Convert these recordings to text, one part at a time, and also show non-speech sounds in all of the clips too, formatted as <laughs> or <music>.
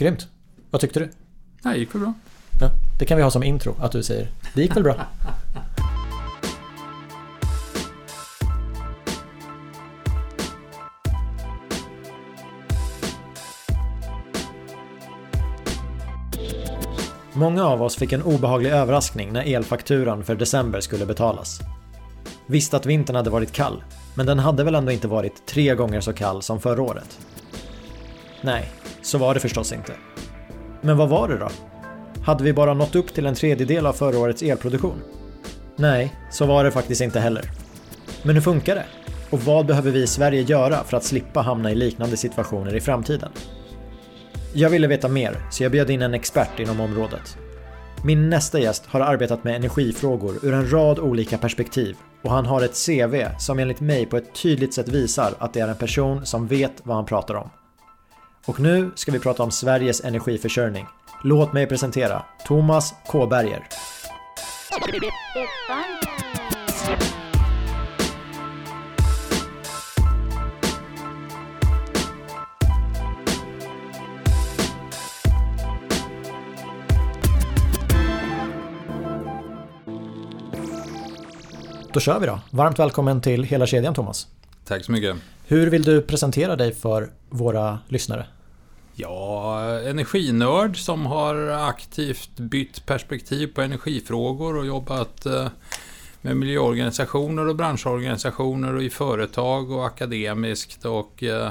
Grymt. Vad tyckte du? Det gick väl bra. Ja, det kan vi ha som intro, att du säger det gick väl bra. Många av oss fick en obehaglig överraskning när elfakturan för december skulle betalas. Visst att vintern hade varit kall, men den hade väl ändå inte varit tre gånger så kall som förra året? Nej, så var det förstås inte. Men vad var det då? Hade vi bara nått upp till en tredjedel av förra årets elproduktion? Nej, så var det faktiskt inte heller. Men hur funkar det? Och vad behöver vi i Sverige göra för att slippa hamna i liknande situationer i framtiden? Jag ville veta mer, så jag bjöd in en expert inom området. Min nästa gäst har arbetat med energifrågor ur en rad olika perspektiv och han har ett CV som enligt mig på ett tydligt sätt visar att det är en person som vet vad han pratar om. Och nu ska vi prata om Sveriges energiförsörjning. Låt mig presentera Thomas Kåberger. Då kör vi då. Varmt välkommen till hela kedjan Thomas. Tack så mycket. Hur vill du presentera dig för våra lyssnare? Ja, energinörd som har aktivt bytt perspektiv på energifrågor och jobbat eh, med miljöorganisationer och branschorganisationer och i företag och akademiskt och eh,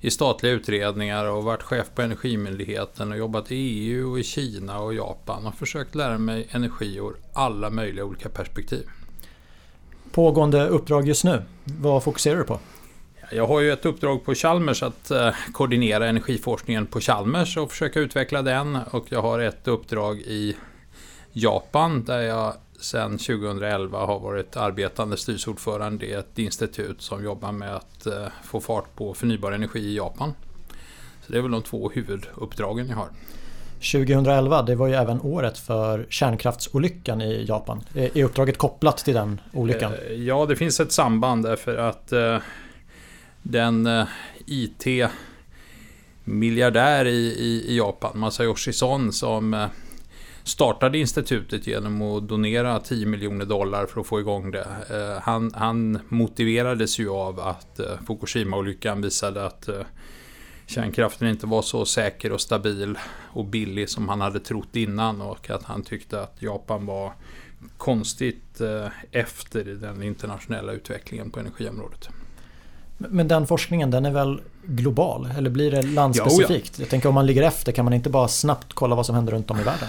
i statliga utredningar och varit chef på Energimyndigheten och jobbat i EU och i Kina och Japan och försökt lära mig energi ur alla möjliga olika perspektiv. Pågående uppdrag just nu, vad fokuserar du på? Jag har ju ett uppdrag på Chalmers att eh, koordinera energiforskningen på Chalmers och försöka utveckla den. Och jag har ett uppdrag i Japan där jag sedan 2011 har varit arbetande styrelseordförande i ett institut som jobbar med att eh, få fart på förnybar energi i Japan. Så det är väl de två huvuduppdragen jag har. 2011, det var ju även året för kärnkraftsolyckan i Japan. Är uppdraget kopplat till den olyckan? Ja, det finns ett samband därför att den eh, IT miljardär i, i, i, Japan, Masayoshi Son, som eh, startade institutet genom att donera 10 miljoner dollar för att få igång det. Eh, han, han motiverades ju av att Fukushima-olyckan visade att kärnkraften inte var så säker och stabil och billig som han hade trott innan och att han tyckte att Japan var konstigt efter den internationella utvecklingen på energiområdet. Men den forskningen den är väl global? Eller blir det landspecifikt? Ja, ja. Jag tänker om man ligger efter kan man inte bara snabbt kolla vad som händer runt om i världen?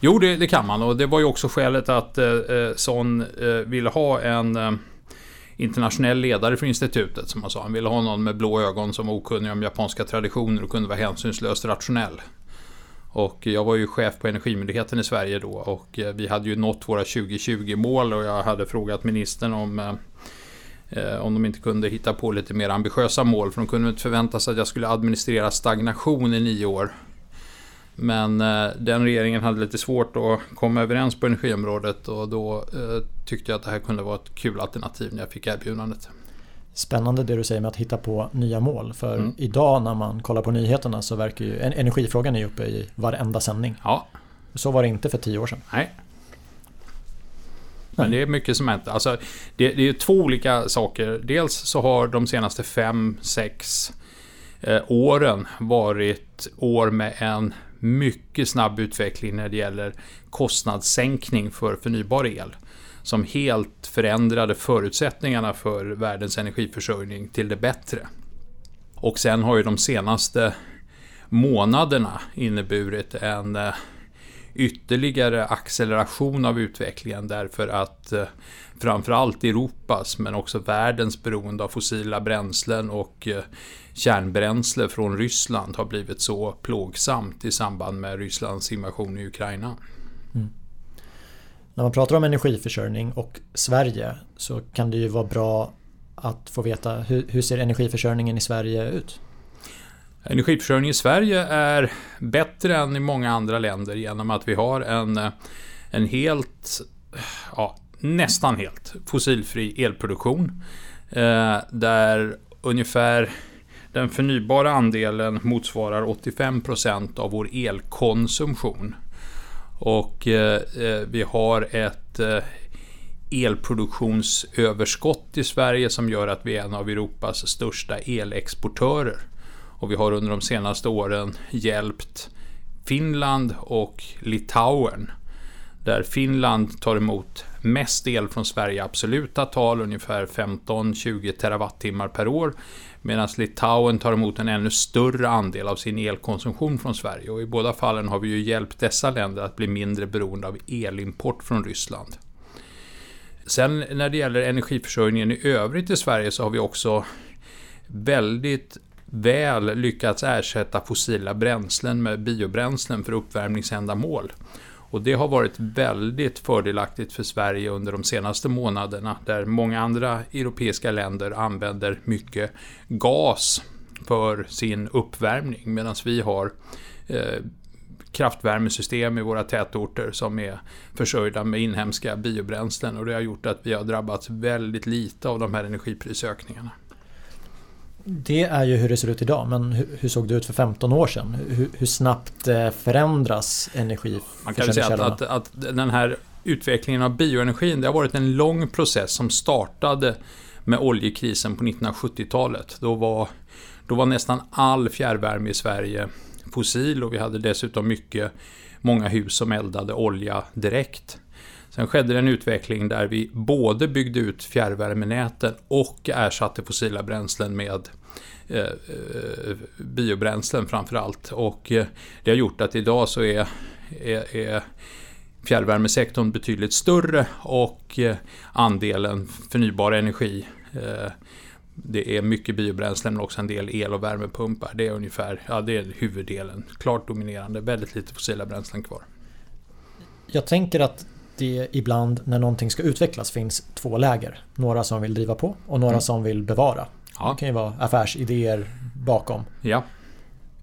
Jo, det, det kan man och det var ju också skälet att eh, eh Son eh, ville ha en eh, internationell ledare för institutet som han sa. Han ville ha någon med blå ögon som var okunnig om japanska traditioner och kunde vara hänsynslöst rationell. Och jag var ju chef på Energimyndigheten i Sverige då och eh, vi hade ju nått våra 2020-mål och jag hade frågat ministern om Eh, om de inte kunde hitta på lite mer ambitiösa mål. För de kunde inte förvänta sig att jag skulle administrera stagnation i nio år. Men eh, den regeringen hade lite svårt att komma överens på energiområdet och då eh, tyckte jag att det här kunde vara ett kul alternativ när jag fick erbjudandet. Spännande det du säger med att hitta på nya mål. För mm. idag när man kollar på nyheterna så verkar ju energifrågan är uppe i varenda sändning. Ja. Så var det inte för tio år sedan. Nej. Men det är mycket som hänt. Alltså, det, det är två olika saker. Dels så har de senaste fem, sex eh, åren varit år med en mycket snabb utveckling när det gäller kostnadssänkning för förnybar el. Som helt förändrade förutsättningarna för världens energiförsörjning till det bättre. Och sen har ju de senaste månaderna inneburit en eh, ytterligare acceleration av utvecklingen därför att eh, framförallt Europas men också världens beroende av fossila bränslen och eh, kärnbränsle från Ryssland har blivit så plågsamt i samband med Rysslands invasion i Ukraina. Mm. När man pratar om energiförsörjning och Sverige så kan det ju vara bra att få veta hur, hur ser energiförsörjningen i Sverige ut? Energiförsörjningen i Sverige är bättre än i många andra länder genom att vi har en, en helt, ja, nästan helt fossilfri elproduktion. Eh, där ungefär den förnybara andelen motsvarar 85% av vår elkonsumtion. Och eh, eh, vi har ett eh, elproduktionsöverskott i Sverige som gör att vi är en av Europas största elexportörer. Och vi har under de senaste åren hjälpt Finland och Litauen. Där Finland tar emot mest el från Sverige i absoluta tal, ungefär 15-20 terawattimmar per år. Medan Litauen tar emot en ännu större andel av sin elkonsumtion från Sverige. Och i båda fallen har vi ju hjälpt dessa länder att bli mindre beroende av elimport från Ryssland. Sen när det gäller energiförsörjningen i övrigt i Sverige så har vi också väldigt väl lyckats ersätta fossila bränslen med biobränslen för uppvärmningsändamål. Och det har varit väldigt fördelaktigt för Sverige under de senaste månaderna där många andra europeiska länder använder mycket gas för sin uppvärmning medan vi har eh, kraftvärmesystem i våra tätorter som är försörjda med inhemska biobränslen och det har gjort att vi har drabbats väldigt lite av de här energiprisökningarna. Det är ju hur det ser ut idag, men hur, såg det ut för 15 år sedan? Hur, hur snabbt eh, förändras energi? Man kan säga att, att, att, den här utvecklingen av bioenergin, det har varit en lång process som startade med oljekrisen på 1970-talet. Då var, då var nästan all fjärrvärme i Sverige fossil och vi hade dessutom mycket, många hus som eldade olja direkt. Sen skedde det en utveckling där vi både byggde ut fjärrvärmenäten och ersatte fossila bränslen med eh, eh biobränslen framför allt. Och eh, det har gjort att idag så är, är, är fjärrvärmesektorn betydligt större och eh, andelen förnybar energi eh, det är mycket biobränslen men också en del el och värmepumpar. Det är ungefär, ja det är huvuddelen. Klart dominerande, väldigt lite fossila bränslen kvar. Jag tänker att det ibland när någonting ska utvecklas finns två läger. Några som vill driva på och några mm. som vill bevara. Ja. Det kan ju vara affärsidéer bakom. Ja.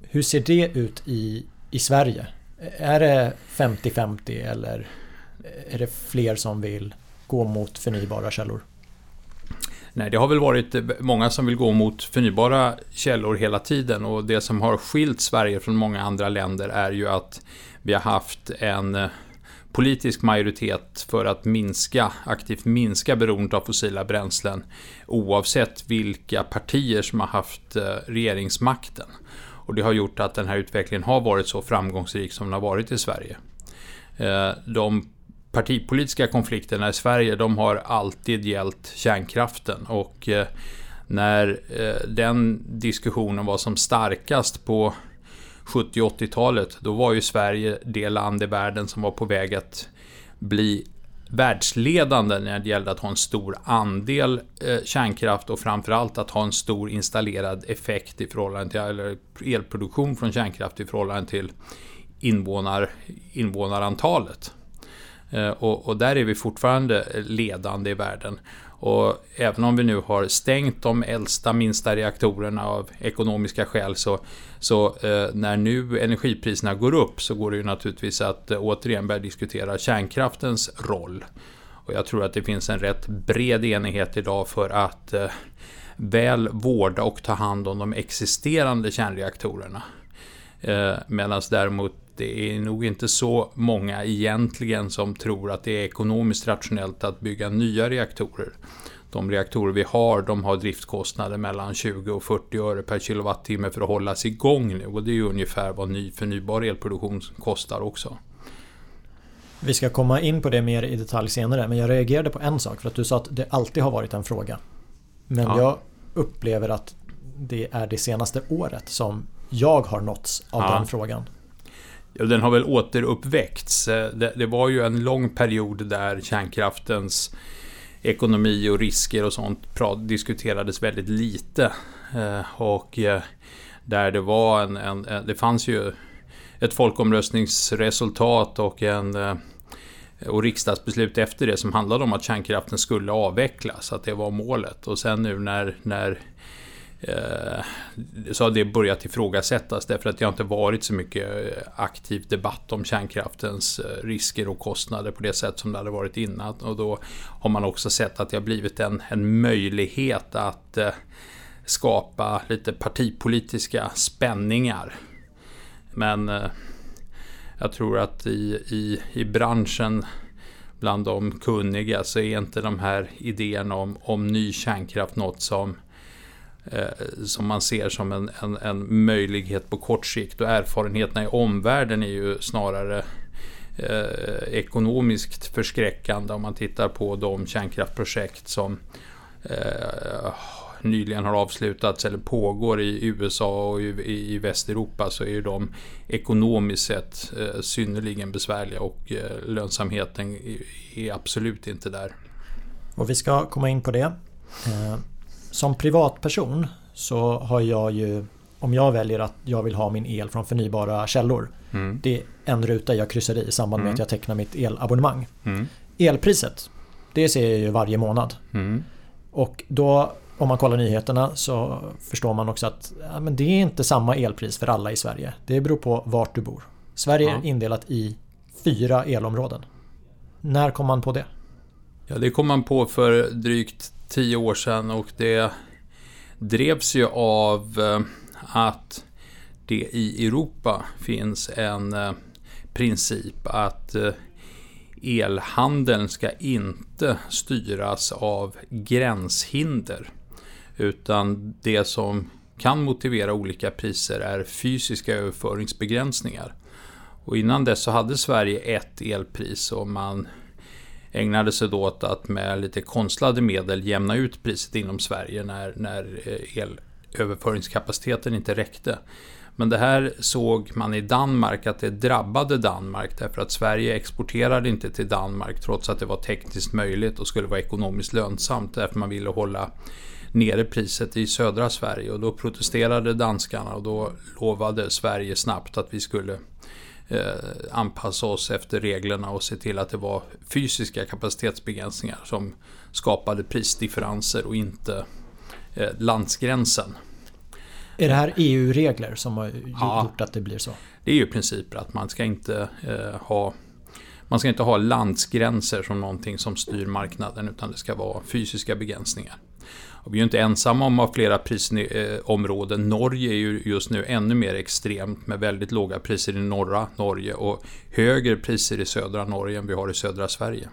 Hur ser det ut i, i Sverige? Är det 50-50 eller är det fler som vill gå mot förnybara källor? Nej, det har väl varit många som vill gå mot förnybara källor hela tiden och det som har skilt Sverige från många andra länder är ju att vi har haft en eh, politisk majoritet för att minska, aktivt minska beroendet av fossila bränslen oavsett vilka partier som har haft eh, regeringsmakten. Och det har gjort att den här utvecklingen har varit så framgångsrik som den har varit i Sverige. Eh, de partipolitiska konflikterna i Sverige de har alltid gällt kärnkraften och eh, när den diskussionen var som starkast på 70 80-talet, då var ju Sverige det land i världen som var på väg att bli världsledande när det gällde att ha en stor andel eh, kärnkraft och framförallt att ha en stor installerad effekt i förhållande till, eller elproduktion från kärnkraft i förhållande till invånar, invånarantalet. Eh, och, och, där är vi fortfarande ledande i världen. Och även om vi nu har stängt de äldsta, minsta reaktorerna av ekonomiska skäl så, så eh, när nu energipriserna går upp så går det ju naturligtvis att eh, återigen börja diskutera kärnkraftens roll. Och jag tror att det finns en rätt bred enighet idag för att eh, väl vårda och ta hand om de existerande kärnreaktorerna. Eh, Medan däremot det är nog inte så många egentligen som tror att det är ekonomiskt rationellt att bygga nya reaktorer. De reaktorer vi har, de har driftkostnader mellan 20 och 40 öre per kilowattimme för att hållas igång nu. Och det är ungefär vad ny förnybar elproduktion kostar också. Vi ska komma in på det mer i detalj senare, men jag reagerade på en sak för att du sa att det alltid har varit en fråga. Men ja. jag upplever att det är det senaste året som jag har nåtts av ja. den frågan. Den har väl återuppväckts. Eh, det, det var ju en lång period där kärnkraftens ekonomi och risker och sånt diskuterades väldigt lite. Eh, och eh, där det var en, en, det fanns ju ett folkomröstningsresultat och en eh, och riksdagsbeslut efter det som handlade om att kärnkraften skulle avvecklas, att det var målet. Och sen nu när, när Eh, så har det börjat ifrågasättas därför att det har inte varit så mycket eh, aktiv debatt om kärnkraftens eh, risker och kostnader på det sätt som det hade varit innan. Och då har man också sett att det har blivit en, en möjlighet att skapa lite partipolitiska spänningar. Men eh, jag tror att i, i, i branschen bland de kunniga så är inte de här idéerna om, om ny kärnkraft något som, eh, Eh, som man ser som en, en, en, möjlighet på kort sikt. Och erfarenheterna i omvärlden är ju snarare eh, ekonomiskt förskräckande om man tittar på de kärnkraftprojekt som eh, nyligen har avslutats eller pågår i USA och i, i Västeuropa så är ju de ekonomiskt sett eh, synnerligen besvärliga och eh, lönsamheten är absolut inte där. Och vi ska komma in på det. Eh, som privatperson så har jag ju om jag väljer att jag vill ha min el från förnybara källor. Mm. Det är en ruta jag kryssar i i samband med mm. att jag tecknar mitt elabonnemang. Mm. Elpriset, det ser jag ju varje månad. Mm. Och då om man kollar nyheterna så förstår man också att ja, men det är inte samma elpris för alla i Sverige. Det beror på vart du bor. Sverige är indelat i fyra elområden. När kom man på det? Ja, det kom man på för drygt tio år sedan och det drevs ju av eh, att det i Europa finns en eh, princip att eh, elhandeln ska inte styras av gränshinder. Utan det som kan motivera olika priser är fysiska överföringsbegränsningar. Och innan dess så hade Sverige ett elpris och man ägnade sig då åt att med lite konstlade medel jämna ut priset inom Sverige när, när eh, elöverföringskapaciteten inte räckte. Men det här såg man i Danmark att det drabbade Danmark därför att Sverige exporterade inte till Danmark trots att det var tekniskt möjligt och skulle vara ekonomiskt lönsamt därför man ville hålla nere priset i södra Sverige och då protesterade danskarna och då lovade Sverige snabbt att vi skulle anpassa oss efter reglerna och se till att det var fysiska kapacitetsbegränsningar som skapade prisdifferenser och inte eh, landsgränsen. Är det här EU-regler som har ja, gjort att det blir så? Det är ju principer att man ska inte eh, ha man ska inte ha landsgränser som någonting som styr marknaden utan det ska vara fysiska begränsningar. Och vi är ju inte ensamma om att ha flera prisområden. Norge är ju just nu ännu mer extremt med väldigt låga priser i norra Norge och högre priser i södra Norge än vi har i södra Sverige.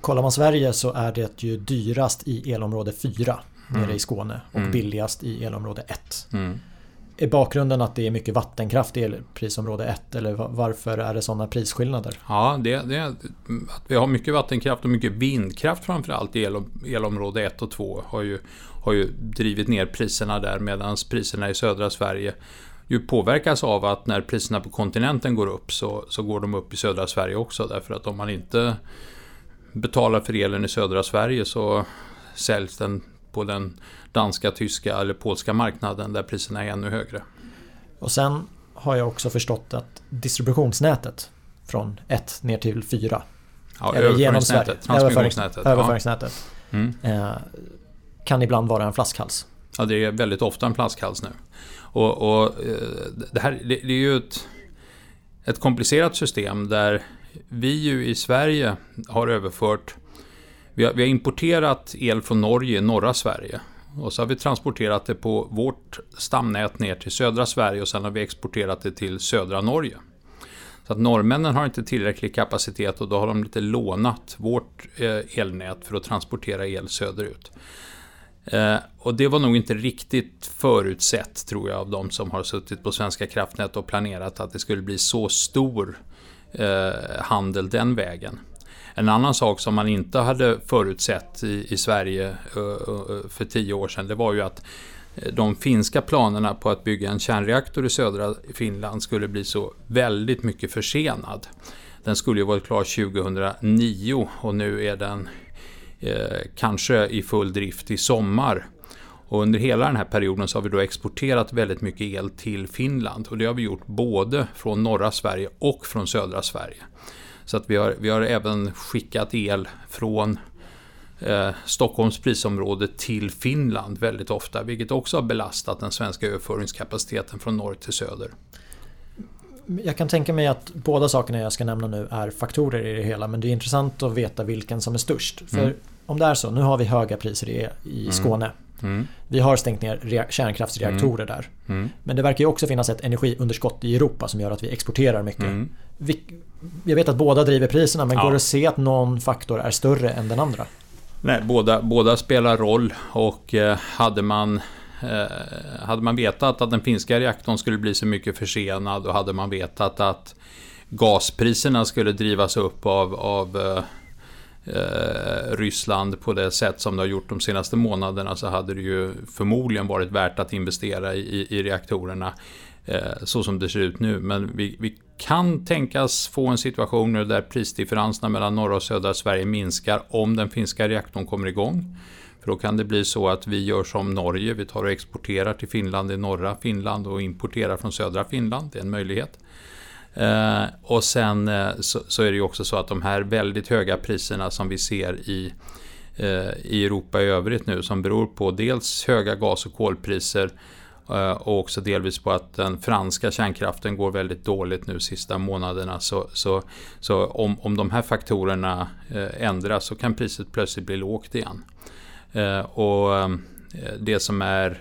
Kollar man Sverige så är det ju dyrast i elområde 4 nere mm. i Skåne och mm. billigast i elområde 1. Mm. Är bakgrunden att det är mycket vattenkraft i elprisområde 1 eller varför är det sådana prisskillnader? Ja, det, det att vi har mycket vattenkraft och mycket vindkraft framförallt i el, elområde 1 och 2 har ju, har ju drivit ner priserna där medan priserna i södra Sverige ju påverkas av att när priserna på kontinenten går upp så, så går de upp i södra Sverige också därför att om man inte betalar för elen i södra Sverige så säljs den på den danska, tyska eller polska marknaden där priserna är ännu högre. Och sen har jag också förstått att distributionsnätet från 1 ner till 4 Ja, överföringsnätet. Överföringsnätet. Ja. Mm. Eh, kan ibland vara en flaskhals. Ja, det är väldigt ofta en flaskhals nu. Och, och eh, det här det, det är ju ett, ett komplicerat system där vi ju i Sverige har överfört vi har, vi har importerat el från Norge i norra Sverige. Och så har vi transporterat det på vårt stamnät ner till södra Sverige och sen har vi exporterat det till södra Norge. Så att norrmännen har inte tillräcklig kapacitet och då har de lite lånat vårt eh, elnät för att transportera el söderut. Eh, och det var nog inte riktigt förutsett tror jag av de som har suttit på Svenska kraftnät och planerat att det skulle bli så stor eh, handel den vägen. En annan sak som man inte hade förutsett i, i Sverige för tio år sedan, det var ju att eh, de finska planerna på att bygga en kärnreaktor i södra Finland skulle bli så väldigt mycket försenad. Den skulle ju varit klar 2009 och nu är den eh, kanske i full drift i sommar. Och under hela den här perioden så har vi då exporterat väldigt mycket el till Finland och det har vi gjort både från norra Sverige och från södra Sverige. Så att vi har, vi har även skickat el från eh, Stockholms prisområde till Finland väldigt ofta, vilket också har belastat den svenska överföringskapaciteten från norr till söder. Jag kan tänka mig att båda sakerna jag ska nämna nu är faktorer i det hela, men det är intressant att veta vilken som är störst. För mm. om det är så, nu har vi höga priser i, i mm. Skåne. Mm. Vi har stängt ner kärnkraftsreaktorer mm. där. Mm. Men det verkar ju också finnas ett energiunderskott i Europa som gör att vi exporterar mycket. Mm. Vi, jag vet att båda driver priserna men ja. går det att se att någon faktor är större än den andra? Nej, båda, båda spelar roll och eh, hade man eh, hade man vetat att den finska reaktorn skulle bli så mycket försenad och hade man vetat att gaspriserna skulle drivas upp av, av eh, eh, Ryssland på det sätt som det har gjort de senaste månaderna så hade det ju förmodligen varit värt att investera i, i reaktorerna eh, så som det ser ut nu. Men vi, vi kan tänkas få en situation nu där prisdifferenserna mellan norra och södra Sverige minskar om den finska reaktorn kommer igång. För då kan det bli så att vi gör som Norge, vi tar och exporterar till Finland i norra Finland och importerar från södra Finland. Det är en möjlighet. Eh, och sen eh, så, så, är det ju också så att de här väldigt höga priserna som vi ser i, eh, i Europa i övrigt nu som beror på dels höga gas och kolpriser eh, och också delvis på att den franska kärnkraften går väldigt dåligt nu sista månaderna. Så, så, så om, om de här faktorerna eh, ändras så kan priset plötsligt bli lågt igen. Eh, och eh, det som är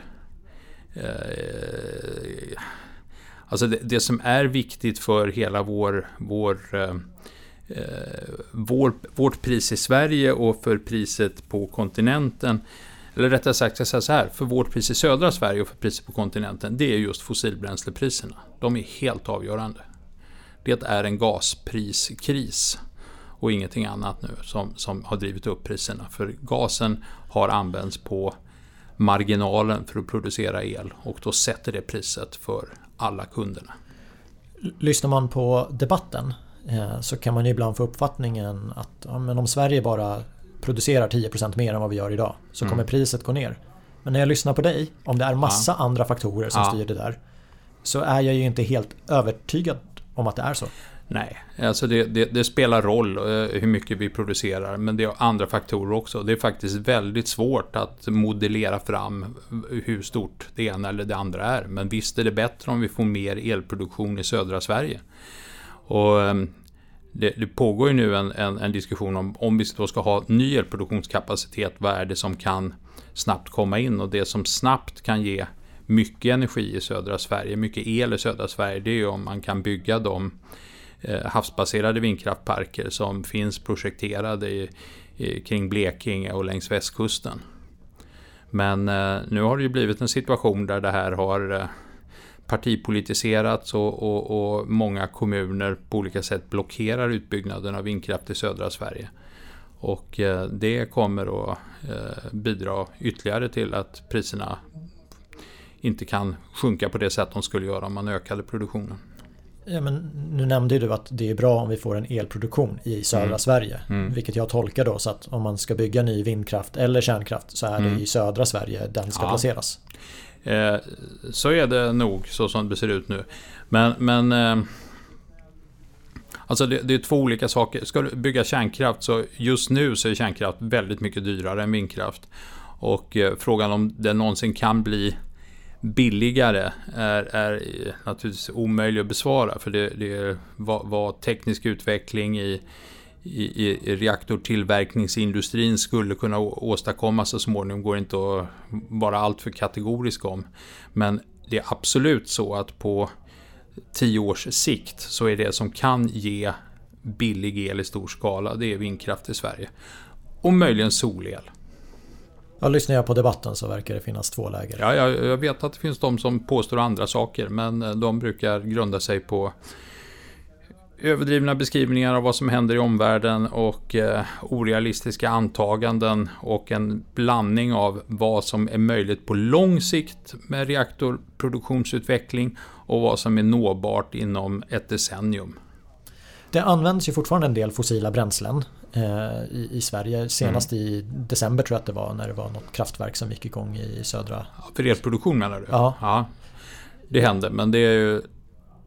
eh, Alltså det, det, som är viktigt för hela vår, vår, eh, eh, vår, vårt pris i Sverige och för priset på kontinenten eller rättare sagt, jag säger så här, för vårt pris i södra Sverige och för priset på kontinenten, det är just fossilbränslepriserna. De är helt avgörande. Det är en gaspriskris och ingenting annat nu som, som har drivit upp priserna. För gasen har använts på marginalen för att producera el och då sätter det priset för alla kunderna. Lyssnar man på debatten eh, så kan man ibland få uppfattningen att ja, men om Sverige bara producerar 10% mer än vad vi gör idag så mm. kommer priset gå ner. Men när jag lyssnar på dig, om det är massa ja. andra faktorer som ja. styr det där så är jag ju inte helt övertygad om att det är så. Nej, alltså det, det, det, spelar roll eh, hur mycket vi producerar, men det är andra faktorer också. Det är faktiskt väldigt svårt att modellera fram hur stort det ena eller det andra är. Men visst är det bättre om vi får mer elproduktion i södra Sverige. Och ehm, det, det pågår ju nu en, en, en, diskussion om om vi då ska ha ny elproduktionskapacitet, vad är det som kan snabbt komma in? Och det som snabbt kan ge mycket energi i södra Sverige, mycket el i södra Sverige, det är ju om man kan bygga de Eh, havsbaserade vindkraftparker som finns projekterade i, i, kring Blekinge och längs västkusten. Men eh, nu har det ju blivit en situation där det här har eh, partipolitiserats och, och, och, många kommuner på olika sätt blockerar utbyggnaden av vindkraft i södra Sverige. Och eh, det kommer att eh, bidra ytterligare till att priserna inte kan sjunka på det sätt de skulle göra om man ökade produktionen. Ja, men nu nämnde du att det är bra om vi får en elproduktion i södra mm. Sverige. Mm. Vilket jag tolkar då så att om man ska bygga ny vindkraft eller kärnkraft så är mm. det i södra Sverige den ska ja. placeras. Eh, så är det nog så som det ser ut nu. Men, men eh, Alltså det, det, är två olika saker. Ska du bygga kärnkraft så just nu så är kärnkraft väldigt mycket dyrare än vindkraft. Och eh, frågan om det någonsin kan bli billigare är, är naturligtvis omöjlig att besvara för det, det är vad, vad, teknisk utveckling i, i, i reaktortillverkningsindustrin skulle kunna åstadkomma så småningom går inte att vara alltför kategorisk om. Men det är absolut så att på tio års sikt så är det som kan ge billig el i stor skala, det är vindkraft i Sverige. Och möjligen solel. Ja, lyssnar jag på debatten så verkar det finnas två läger. Ja, jag, jag vet att det finns de som påstår andra saker, men eh, de brukar grunda sig på överdrivna beskrivningar av vad som händer i omvärlden och eh, orealistiska antaganden och en blandning av vad som är möjligt på lång sikt med reaktorproduktionsutveckling och vad som är nåbart inom ett decennium. Det används ju fortfarande en del fossila bränslen i, i, Sverige. Senast mm. i december tror jag att det var när det var något kraftverk som gick igång i södra... för elproduktion menar du? Ja. ja. Det händer men det är ju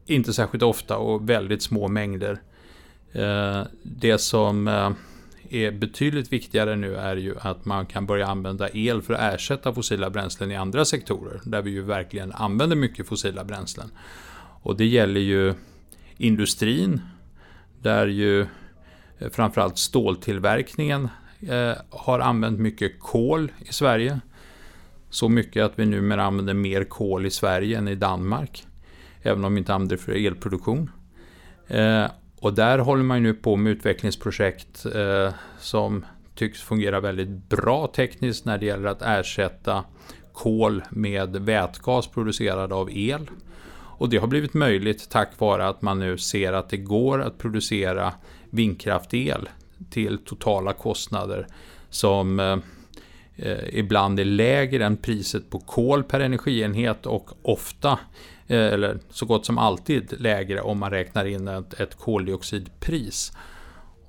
inte särskilt ofta och väldigt små mängder. Eh, det som eh, är betydligt viktigare nu är ju att man kan börja använda el för att ersätta fossila bränslen i andra sektorer där vi ju verkligen använder mycket fossila bränslen. Och det gäller ju industrin där ju eh, Eh, framförallt ståltillverkningen eh, har använt mycket kol i Sverige. Så mycket att vi numera använder mer kol i Sverige än i Danmark. Även om vi inte använder det för elproduktion. Eh, och där håller man nu på med utvecklingsprojekt som tycks fungera väldigt bra tekniskt när det gäller att ersätta kol med vätgas producerad av el. Och det har blivit möjligt tack vare att man nu ser att det går att producera vindkraftel till totala kostnader som eh, eh, ibland är lägre än priset på kol per energienhet och ofta, eh, eller så gott som alltid lägre om man räknar in ett, ett koldioxidpris.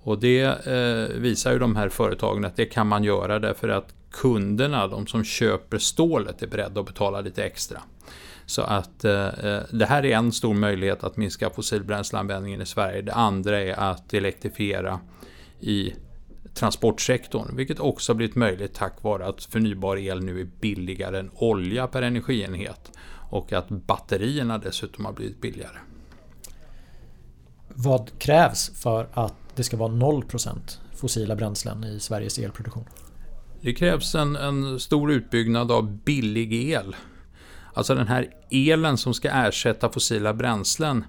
Och det eh, visar ju de här företagen att det kan man göra därför att kunderna, de som köper stålet, är beredda att betala lite extra. Så att eh, eh, det här är en stor möjlighet att minska fossilbränsleanvändningen i Sverige. Det andra är att elektrifiera i transportsektorn, vilket också blivit möjligt tack vare att förnybar el nu är billigare än olja per energienhet och att batterierna dessutom har blivit billigare. Vad krävs för att det ska vara 0% fossila bränslen i Sveriges elproduktion? Det krävs en, en stor utbyggnad av billig el. Alltså den här elen som ska ersätta fossila bränslen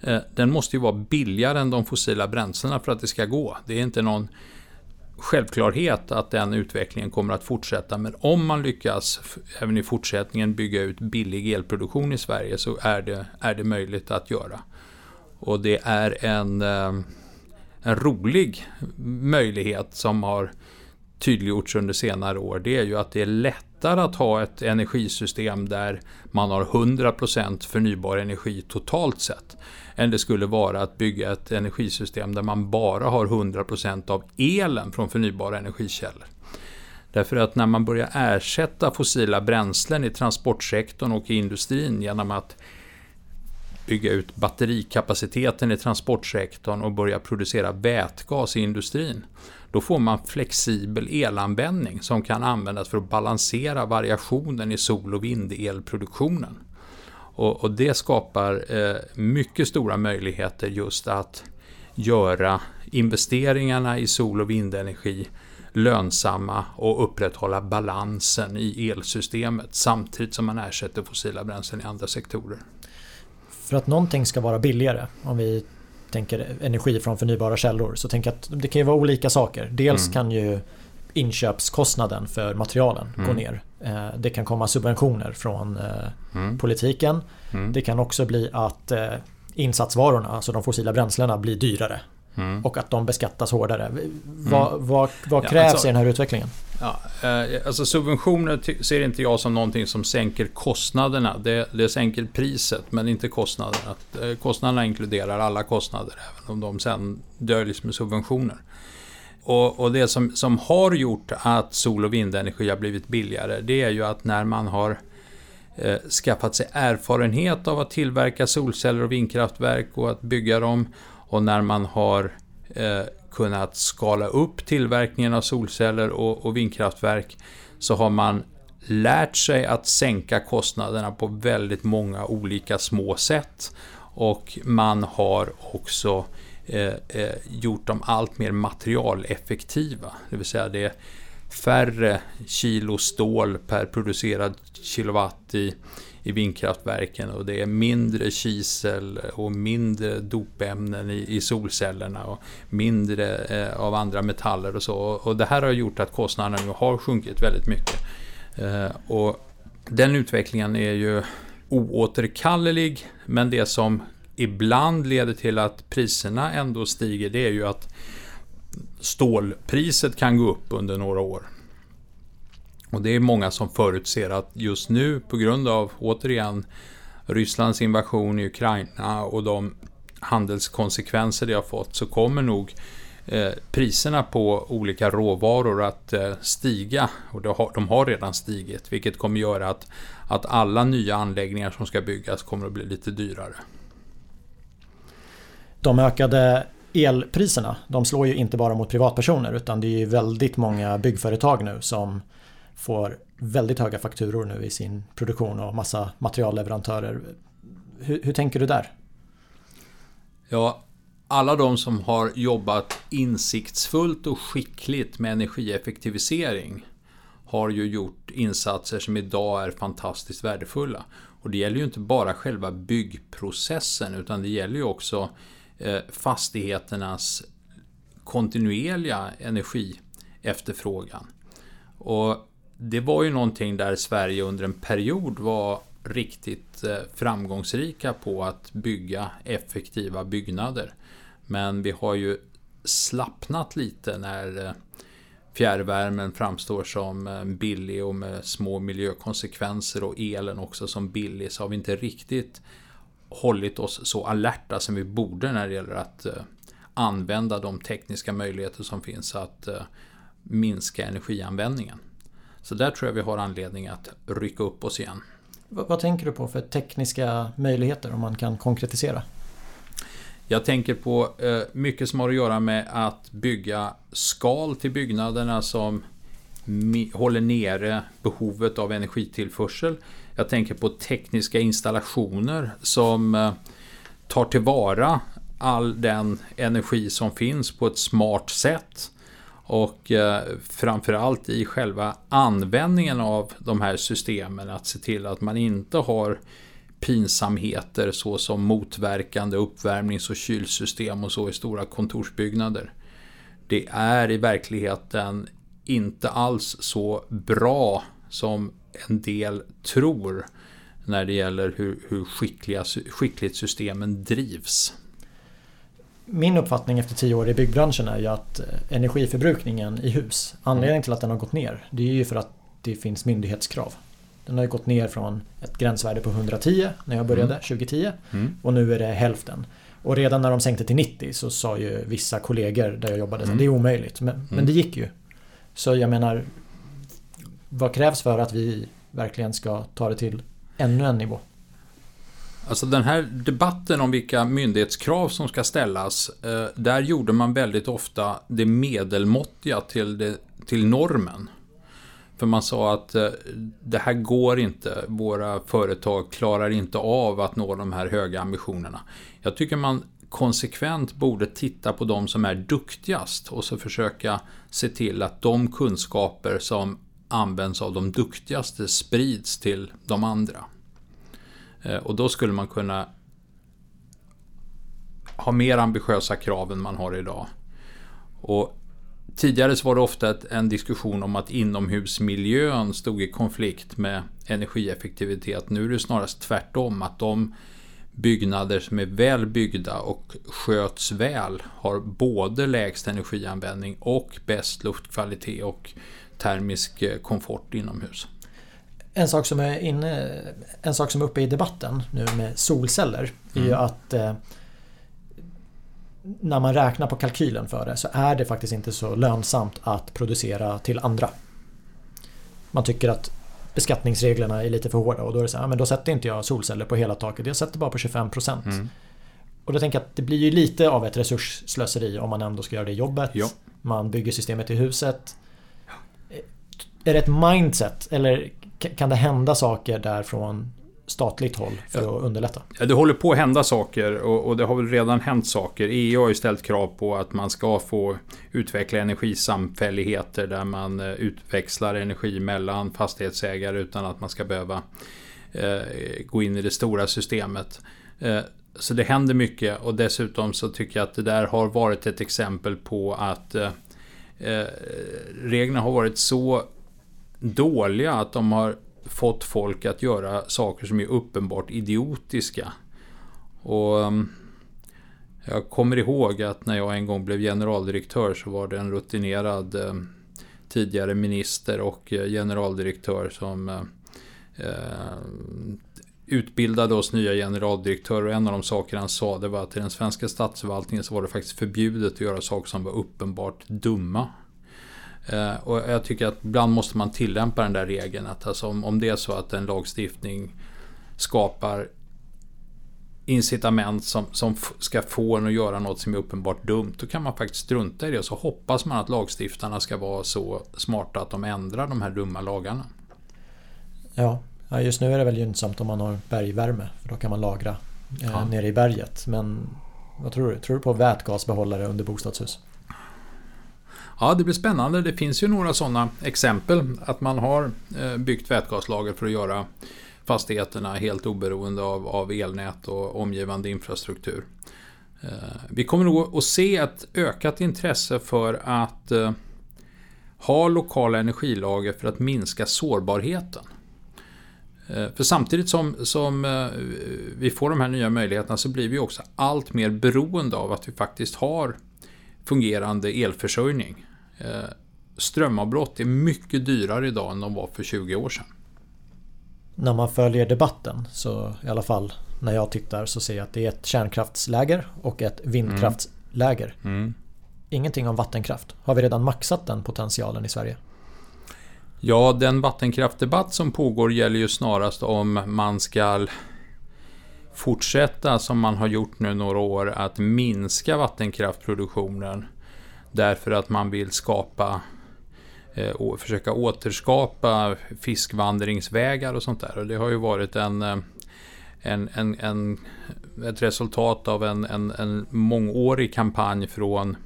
eh, den måste ju vara billigare än de fossila bränslena för att det ska gå. Det är inte någon självklarhet att den utvecklingen kommer att fortsätta. Men om man lyckas även i fortsättningen bygga ut billig elproduktion i Sverige så är det, är det möjligt att göra. Och det är en, eh, en rolig möjlighet som har tydliggjorts under senare år. Det är ju att det är lätt lättare att ha ett energisystem där man har 100% förnybar energi totalt sett än det skulle vara att bygga ett energisystem där man bara har 100% av elen från förnybara energikällor. Därför att när man börjar ersätta fossila bränslen i transportsektorn och i industrin genom att bygga ut batterikapaciteten i transportsektorn och börja producera vätgas i industrin. Då får man flexibel elanvändning som kan användas för att balansera variationen i sol och vindelproduktionen. Och, och det skapar eh, mycket stora möjligheter just att göra investeringarna i sol och vindenergi lönsamma och upprätthålla balansen i elsystemet samtidigt som man ersätter fossila bränslen i andra sektorer. För att någonting ska vara billigare, om vi tänker energi från förnybara källor, så tänker jag att det kan ju vara olika saker. Dels mm. kan ju inköpskostnaden för materialen mm. gå ner. Eh, det kan komma subventioner från eh, mm. politiken. Mm. Det kan också bli att eh, insatsvarorna, alltså de fossila bränslena, blir dyrare. Mm. Och att de beskattas hårdare. Vad, mm. vad, vad krävs ja, alltså, i den här utvecklingen? Ja, eh, alltså subventioner ser inte jag som någonting som sänker kostnaderna. Det, det sänker priset men inte kostnaderna. Eh, kostnaderna inkluderar alla kostnader även om de sen döljs liksom med subventioner. Och, och, det som, som har gjort att sol och vindenergi har blivit billigare, det är ju att när man har eh, skaffat sig erfarenhet av att tillverka solceller och vindkraftverk och att bygga dem och när man har eh, kunnat skala upp tillverkningen av solceller och, och vindkraftverk så har man lärt sig att sänka kostnaderna på väldigt många olika små sätt. Och man har också Eh, eh, gjort dem allt mer materialeffektiva. Det vill säga det är färre kilo stål per producerad kilowatt i, i vindkraftverken och det är mindre kisel och mindre dopämnen i, i solcellerna och mindre eh, av andra metaller och så. Och det här har gjort att kostnaderna nu har sjunkit väldigt mycket. Eh, och den utvecklingen är ju oåterkallelig men det som ibland leder till att priserna ändå stiger, det är ju att stålpriset kan gå upp under några år. Och det är många som förutser att just nu på grund av, återigen, Rysslands invasion i Ukraina och de handelskonsekvenser det har fått så kommer nog eh, priserna på olika råvaror att eh, stiga. Och de har redan stigit, vilket kommer göra att, att alla nya anläggningar som ska byggas kommer att bli lite dyrare de ökade elpriserna, de slår ju inte bara mot privatpersoner utan det är ju väldigt många byggföretag nu som får väldigt höga fakturor nu i sin produktion och massa materialleverantörer. Hur, hur tänker du där? Ja, alla de som har jobbat insiktsfullt och skickligt med energieffektivisering har ju gjort insatser som idag är fantastiskt värdefulla. Och det gäller ju inte bara själva byggprocessen utan det gäller ju också eh, fastigheternas kontinuerliga energiefterfrågan. Och det var ju någonting där Sverige under en period var riktigt eh, framgångsrika på att bygga effektiva byggnader. Men vi har ju slappnat lite när eh, fjärrvärmen framstår som eh, billig och med små miljökonsekvenser och elen också som billig så har vi inte riktigt hållit oss så alerta som vi borde när det gäller att använda de tekniska möjligheter som finns att minska energianvändningen. Så där tror jag vi har anledning att rycka upp oss igen. Vad, vad tänker du på för tekniska möjligheter om man kan konkretisera? Jag tänker på eh, mycket som har att göra med att bygga skal till byggnaderna som håller nere behovet av energitillförsel. Jag tänker på tekniska installationer som eh, tar tillvara all den energi som finns på ett smart sätt. Och eh, framförallt i själva användningen av de här systemen att se till att man inte har pinsamheter såsom motverkande uppvärmnings och kylsystem och så i stora kontorsbyggnader. Det är i verkligheten inte alls så bra som en del tror när det gäller hur, hur skickliga, skickligt systemen drivs min uppfattning efter tio år i byggbranschen är ju att eh, energiförbrukningen i hus, anledningen till att den har gått ner, det är ju för att det finns myndighetskrav. Den har gått ner från ett gränsvärde på 110 när jag började mm. 2010 mm. och nu är det hälften. Och redan när de sänkte till 90 så sa ju vissa kollegor där jag jobbade mm. att det är omöjligt. Men, men mm. det gick ju. Så jag menar, vad krävs för att vi verkligen ska ta det till ännu en nivå? Alltså den här debatten om vilka myndighetskrav som ska ställas, eh, där gjorde man väldigt ofta det medelmåttiga till, det, till normen. För man sa att eh, det här går inte, våra företag klarar inte av att nå de här höga ambitionerna. Jag tycker man konsekvent borde titta på de som är duktigast och så försöka se till att de kunskaper som används av de duktigaste sprids till de andra. Eh, och då skulle man kunna ha mer ambitiösa krav än man har idag. Och tidigare så var det ofta en diskussion om att inomhusmiljön stod i konflikt med energieffektivitet. Nu är det snarast tvärtom, att de byggnader som är väl byggda och sköts väl har både lägst energianvändning och bäst luftkvalitet och termisk eh, komfort inomhus. En sak som är inne, en sak som är uppe i debatten nu med solceller är ju mm. att eh, när man räknar på kalkylen för det så är det faktiskt inte så lönsamt att producera till andra. Man tycker att beskattningsreglerna är lite för hårda och då är det så här, men då sätter inte jag solceller på hela taket, jag sätter bara på 25%. Mm. Och då tänker jag att det blir ju lite av ett resursslöseri om man ändå ska göra det jobbet. Ja. Man bygger systemet i huset. Är det ett mindset eller kan det hända saker där från statligt håll för ja. att underlätta? Ja, det håller på att hända saker och, och, det har väl redan hänt saker. EU har ju ställt krav på att man ska få utveckla energisamfälligheter där man eh, utväxlar energi mellan fastighetsägare utan att man ska behöva eh, gå in i det stora systemet. Eh, så det händer mycket och dessutom så tycker jag att det där har varit ett exempel på att eh, eh reglerna har varit så dåliga att de har fått folk att göra saker som är uppenbart idiotiska. Och ehm, jag kommer ihåg att när jag en gång blev generaldirektör så var det en rutinerad ehm, tidigare minister och eh, generaldirektör som eh, eh, utbildade oss nya generaldirektörer och en av de saker han sa det var att i den svenska statsförvaltningen så var det faktiskt förbjudet att göra saker som var uppenbart dumma. Eh, och jag tycker att ibland måste man tillämpa den där regeln. Att alltså om, om det är så att en lagstiftning skapar incitament som, som ska få en att göra något som är uppenbart dumt. Då kan man faktiskt strunta i det och så hoppas man att lagstiftarna ska vara så smarta att de ändrar de här dumma lagarna. Ja, just nu är det väl gynnsamt om man har bergvärme. För då kan man lagra eh, ja. nere i berget. Men vad tror du? Tror du på vätgasbehållare under bostadshus? Ja, det blir spännande. Det finns ju några sådana exempel. Att man har eh, byggt vätgaslager för att göra fastigheterna helt oberoende av, av elnät och omgivande infrastruktur. Eh, vi kommer nog att se ett ökat intresse för att eh, ha lokala energilager för att minska sårbarheten. För samtidigt som, som vi får de här nya möjligheterna så blir vi också allt mer beroende av att vi faktiskt har fungerande elförsörjning. Eh, strömavbrott är mycket dyrare idag än de var för 20 år sedan. När man följer debatten så i alla fall när jag tittar så ser jag att det är ett kärnkraftsläger och ett vindkraftsläger. Mm. Mm. Ingenting om vattenkraft. Har vi redan maxat den potentialen i Sverige? Ja, den vattenkraftdebatt som pågår gäller ju snarast om man ska fortsätta som man har gjort nu några år att minska vattenkraftproduktionen därför att man vill skapa eh, och försöka återskapa fiskvandringsvägar och sånt där. Och det har ju varit en, eh, en, en, en ett resultat av en, en, en mångårig kampanj från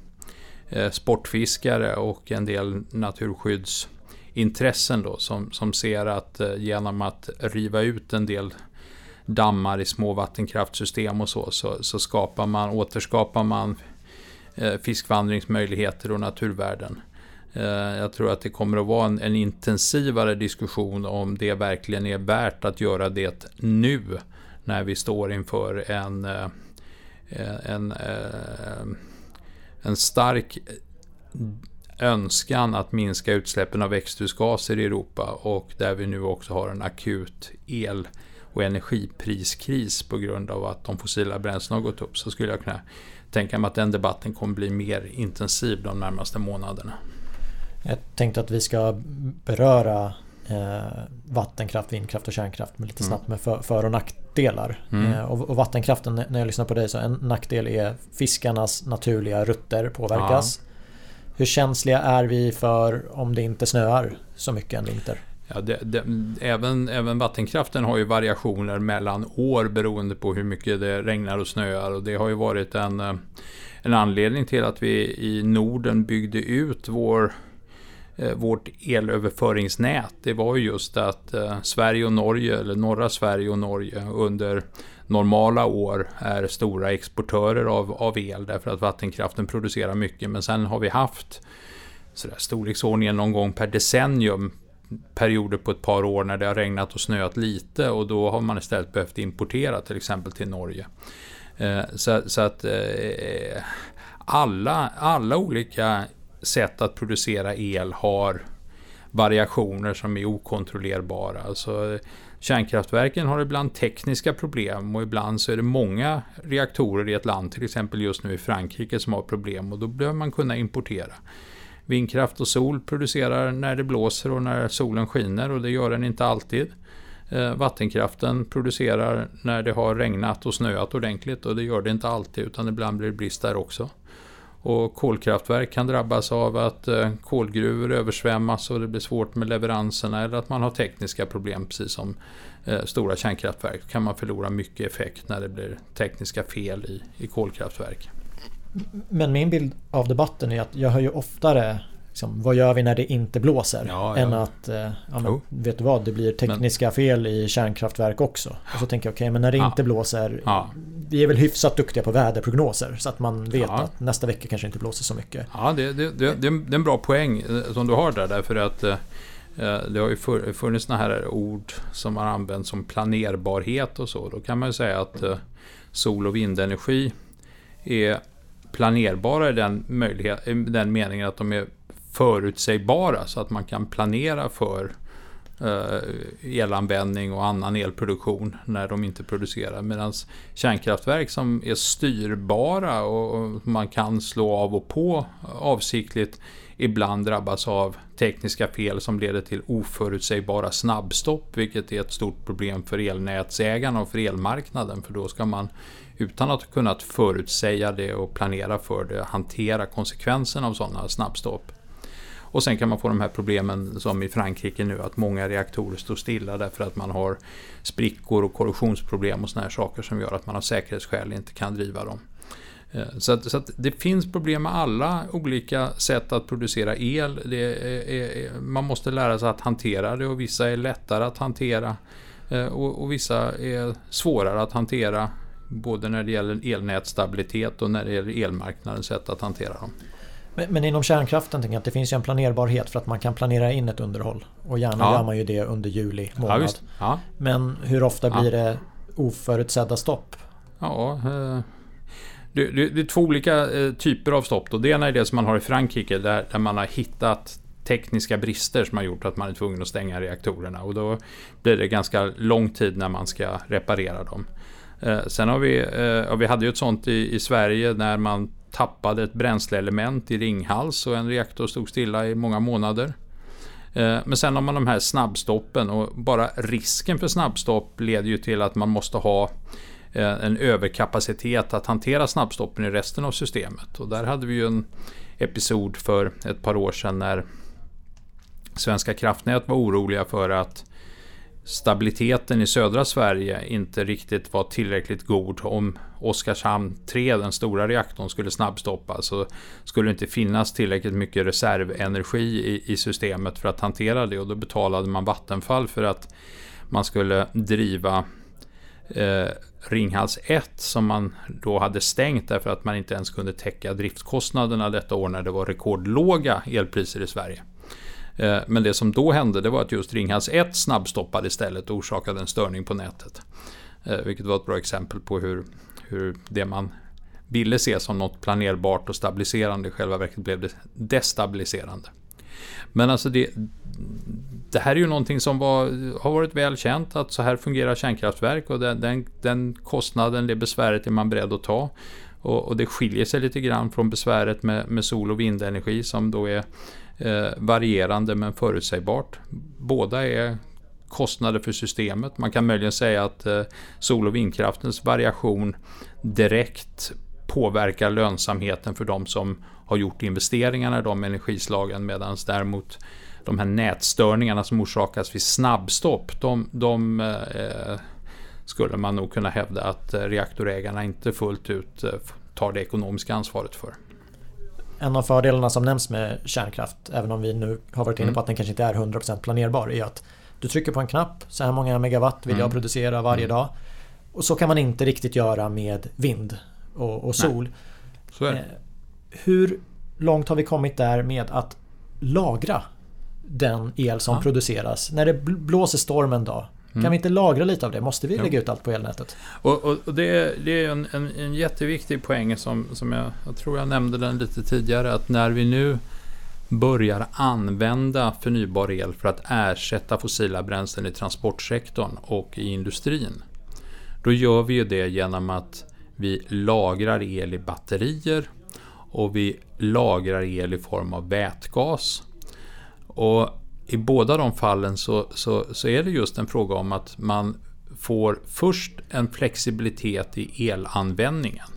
eh, sportfiskare och en del naturskyddsintressen då, som, som ser att genom att riva ut en del dammar i små vattenkraftsystem och så, så, så skapar man, återskapar man eh, fiskvandringsmöjligheter och naturvärden. Eh, jag tror att det kommer att vara en, en, intensivare diskussion om det verkligen är värt att göra det nu när vi står inför en, eh, en, en, en stark önskan att minska utsläppen av växthusgaser i Europa och där vi nu också har en akut el och energipriskris på grund av att de fossila bränslena har gått upp så skulle jag kunna tänka mig att den debatten kommer bli mer intensiv de närmaste månaderna. Jag tänkte att vi ska beröra eh, vattenkraft, vindkraft och kärnkraft med lite mm. snabbt med för, för och nackdelar. Mm. Eh, och, och, vattenkraften, när jag lyssnar på dig, så en nackdel är fiskarnas naturliga rutter påverkas. Ja. Hur känsliga är vi för om det inte snöar så mycket en vinter? Ja, det, det, även, även vattenkraften har ju variationer mellan år beroende på hur mycket det regnar och snöar. Och det har ju varit en, eh, en anledning till att vi i Norden byggde ut vår, eh, vårt elöverföringsnät. Det var ju just att eh, Sverige och Norge, eller norra Sverige och Norge under normala år är stora exportörer av, av el därför att vattenkraften producerar mycket. Men sen har vi haft sådär, storleksordningen någon gång per decennium perioder på ett par år när det har regnat och snöat lite och då har man istället behövt importera till exempel till Norge. Eh, så, så att eh, alla, alla olika sätt att producera el har variationer som är okontrollerbara. Alltså, kärnkraftverken har ibland tekniska problem och ibland så är det många reaktorer i ett land, till exempel just nu i Frankrike, som har problem och då behöver man kunna importera. Vindkraft och sol producerar när det blåser och när solen skiner och det gör den inte alltid. Eh, vattenkraften producerar när det har regnat och snöat ordentligt och det gör det inte alltid utan ibland blir det brist där också. Och kolkraftverk kan drabbas av att eh, kolgruvor översvämmas och det blir svårt med leveranserna eller att man har tekniska problem precis som eh, stora kärnkraftverk. Då kan man förlora mycket effekt när det blir tekniska fel i, i kolkraftverk. Men min bild av debatten är att jag hör ju oftare liksom, vad gör vi när det inte blåser? Ja, än ja. att, eh, ja, men, oh. vet du vad, det blir tekniska men... fel i kärnkraftverk också. Och så tänker jag, okej, okay, men när det inte blåser, vi är väl hyfsat duktiga på väderprognoser så att man vet att nästa vecka kanske inte blåser så mycket. Ja, det, det, det, det är en bra poäng eh, som du har där, därför att eh, det har ju funnits sådana här ord som har använts som planerbarhet och så. Då kan man ju säga att sol och vindenergi är planerbara i den, möjlighet, i den meningen att de är förutsägbara så att man kan planera för eh, elanvändning och annan elproduktion när de inte producerar. Medan kärnkraftverk som är styrbara och man kan slå av och på avsiktligt ibland drabbas av tekniska fel som leder till oförutsägbara snabbstopp vilket är ett stort problem för elnätsägarna och för elmarknaden för då ska man utan att ha kunnat förutsäga det och planera för det, hantera konsekvenserna av sådana snabbstopp. Och sen kan man få de här problemen som i Frankrike nu att många reaktorer står stilla därför att man har sprickor och korrosionsproblem och sådana här saker som gör att man av säkerhetsskäl inte kan driva dem. Eh, så, att, så att det finns problem med alla olika sätt att producera el. Är, är, man måste lära sig att hantera det och vissa är lättare att hantera eh, och, och vissa är svårare att hantera. Både när det gäller elnätstabilitet och när det gäller elmarknadens sätt att hantera dem. Men, men inom kärnkraften tänker jag att det finns ju en planerbarhet för att man kan planera in ett underhåll. Och gärna ja. gör man ju det under juli månad. Ja, ja. Men hur ofta blir det oförutsedda stopp? Ja, eh, det, det, det, är två olika eh, typer av stopp. Då. Det ena är det som man har i Frankrike där, där man har hittat tekniska brister som har gjort att man är tvungen att stänga reaktorerna. Och då blir det ganska lång tid när man ska reparera dem. Eh, sen har vi, eh, vi hade ju ett sånt i, i Sverige när man tappade ett bränsleelement i Ringhals och en reaktor stod stilla i många månader. Eh, men sen har man de här snabbstoppen och bara risken för snabbstopp leder ju till att man måste ha eh, en överkapacitet att hantera snabbstoppen i resten av systemet. Och där hade vi ju en episod för ett par år sedan när Svenska kraftnät var oroliga för att stabiliteten i södra Sverige inte riktigt var tillräckligt god. Om Oskarshamn 3, den stora reaktorn, skulle snabbstoppas så skulle det inte finnas tillräckligt mycket reservenergi i, i systemet för att hantera det och då betalade man Vattenfall för att man skulle driva eh, Ringhals 1 som man då hade stängt därför att man inte ens kunde täcka driftkostnaderna detta år när det var rekordlåga elpriser i Sverige. Eh, men det som då hände det var att just Ringhals 1 snabbstoppade istället och orsakade en störning på nätet. Eh, vilket var ett bra exempel på hur, hur det man ville se som något planerbart och stabiliserande i själva verket blev destabiliserande. Men alltså det, det här är ju någonting som var, har varit väl känt att så här fungerar kärnkraftverk och den, den, den kostnaden, det besväret är man beredd att ta. Och, och, det skiljer sig lite grann från besväret med, med sol och vindenergi som då är eh, varierande men förutsägbart. Båda är kostnader för systemet. Man kan möjligen säga att eh, sol och vindkraftens variation direkt påverkar lönsamheten för de som har gjort investeringarna i de energislagen medan däremot de här nätstörningarna som orsakas vid snabbstopp de, de eh, skulle man nog kunna hävda att eh, reaktorägarna inte fullt ut eh, tar det ekonomiska ansvaret för. En av fördelarna som nämns med kärnkraft, även om vi nu har varit inne på mm. att den kanske inte är 100% planerbar, är att du trycker på en knapp, så här många megawatt vill jag mm. producera varje mm. dag. Och så kan man inte riktigt göra med vind och, och sol. Eh, hur långt har vi kommit där med att lagra den el som ja. produceras? När det blåser storm en dag, Mm. Kan vi inte lagra lite av det? Måste vi lägga ut allt på elnätet? Och, och, och det, det, är en, en, en, jätteviktig poäng som, som jag, jag tror jag nämnde den lite tidigare. Att när vi nu börjar använda förnybar el för att ersätta fossila bränslen i transportsektorn och i industrin. Då gör vi ju det genom att vi lagrar el i batterier och vi lagrar el i form av vätgas. Och i båda de fallen så, så, så är det just en fråga om att man får först en flexibilitet i elanvändningen.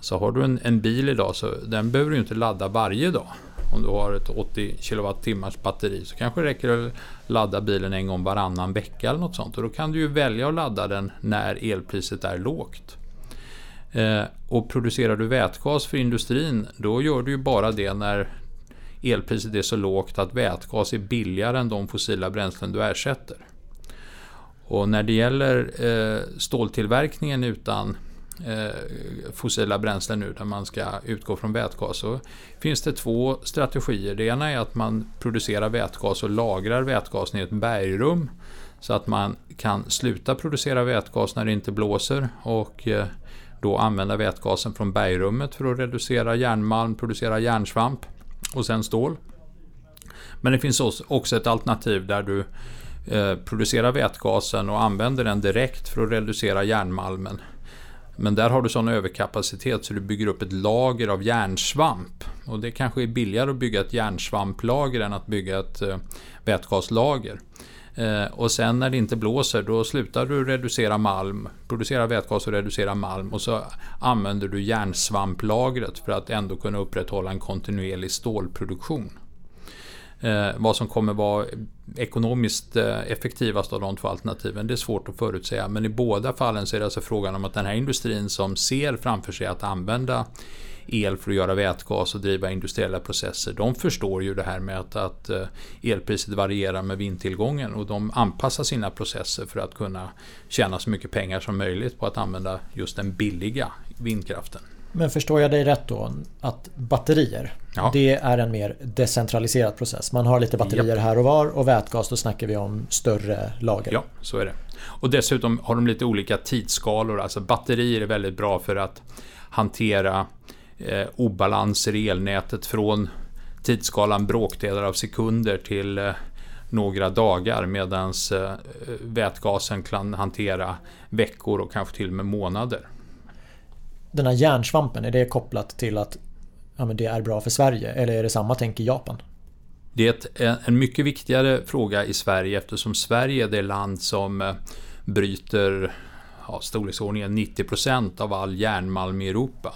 Så har du en, en bil idag så den behöver du inte ladda varje dag. Om du har ett 80 kWh batteri så kanske det räcker att ladda bilen en gång varannan vecka eller något sånt. Och då kan du ju välja att ladda den när elpriset är lågt. Eh, och producerar du vätgas för industrin då gör du ju bara det när elpriset är så lågt att vätgas är billigare än de fossila bränslen du ersätter. Och när det gäller eh, ståltillverkningen utan eh, fossila bränslen nu där man ska utgå från vätgas så finns det två strategier. Det ena är att man producerar vätgas och lagrar vätgasen i ett bergrum så att man kan sluta producera vätgas när det inte blåser och eh, då använda vätgasen från bergrummet för att reducera järnmalm, producera järnsvamp och sen stål. Men det finns också ett alternativ där du eh, producerar vätgasen och använder den direkt för att reducera järnmalmen. Men där har du sån överkapacitet så du bygger upp ett lager av järnsvamp. Och det kanske är billigare att bygga ett järnsvamplager än att bygga ett eh, vätgaslager. Eh, och sen när det inte blåser då slutar du reducera malm, producera vätgas och reducera malm och så använder du järnsvamplagret för att ändå kunna upprätthålla en kontinuerlig stålproduktion. Eh, vad som kommer vara ekonomiskt eh, effektivast av de två alternativen, det är svårt att förutsäga. Men i båda fallen så är det alltså frågan om att den här industrin som ser framför sig att använda el för att göra vätgas och driva industriella processer. De förstår ju det här med att, att eh, elpriset varierar med vindtillgången och de anpassar sina processer för att kunna tjäna så mycket pengar som möjligt på att använda just den billiga vindkraften. Men förstår jag dig rätt då att batterier ja. Det är en mer decentraliserad process. Man har lite batterier Japp. här och var och vätgas då snackar vi om större lager. Ja, så är det. Och dessutom har de lite olika tidsskalor. Alltså batterier är väldigt bra för att hantera eh, obalanser i elnätet från tidsskalan bråkdelar av sekunder till eh, några dagar medan eh, vätgasen kan hantera veckor och kanske till och med månader. Den här järnsvampen, är det kopplat till att ja, det är bra för Sverige? Eller är det samma tänk i Japan? Det är en mycket viktigare fråga i Sverige eftersom Sverige är det land som eh, bryter ja, storleksordningen 90% av all järnmalm i Europa.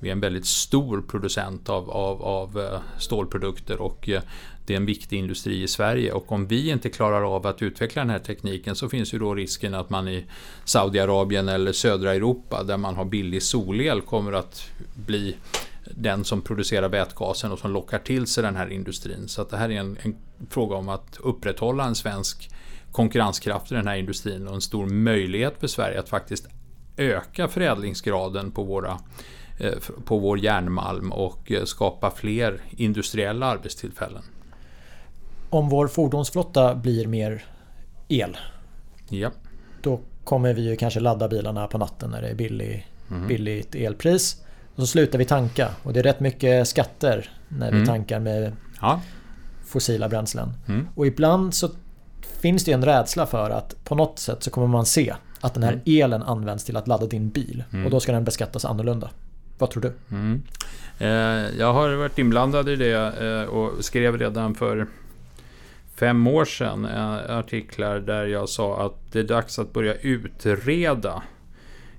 Vi är en väldigt stor producent av, av, av eh, stålprodukter och eh, det är en viktig industri i Sverige och om vi inte klarar av att utveckla den här tekniken så finns ju då risken att man i Saudiarabien eller södra Europa där man har billig solel kommer att bli den som producerar vätgasen och som lockar till sig den här industrin. Så att det här är en, en fråga om att upprätthålla en svensk konkurrenskraft i den här industrin och en stor möjlighet för Sverige att faktiskt öka förädlingsgraden på, våra, på vår järnmalm och eh, skapa fler industriella arbetstillfällen. Om vår fordonsflotta blir mer el. Ja. Då kommer vi ju kanske ladda bilarna på natten när det är billig, mm. billigt elpris. Och så slutar vi tanka och det är rätt mycket skatter när vi mm. tankar med ja. fossila bränslen. Mm. Och ibland så finns det en rädsla för att på något sätt så kommer man se att den här mm. elen används till att ladda din bil. Mm. Och då ska den beskattas annorlunda. Vad tror du? Mm. Eh, jag har varit inblandad i det eh, och skrev redan för fem år sedan eh, artiklar där jag sa att det är dags att börja utreda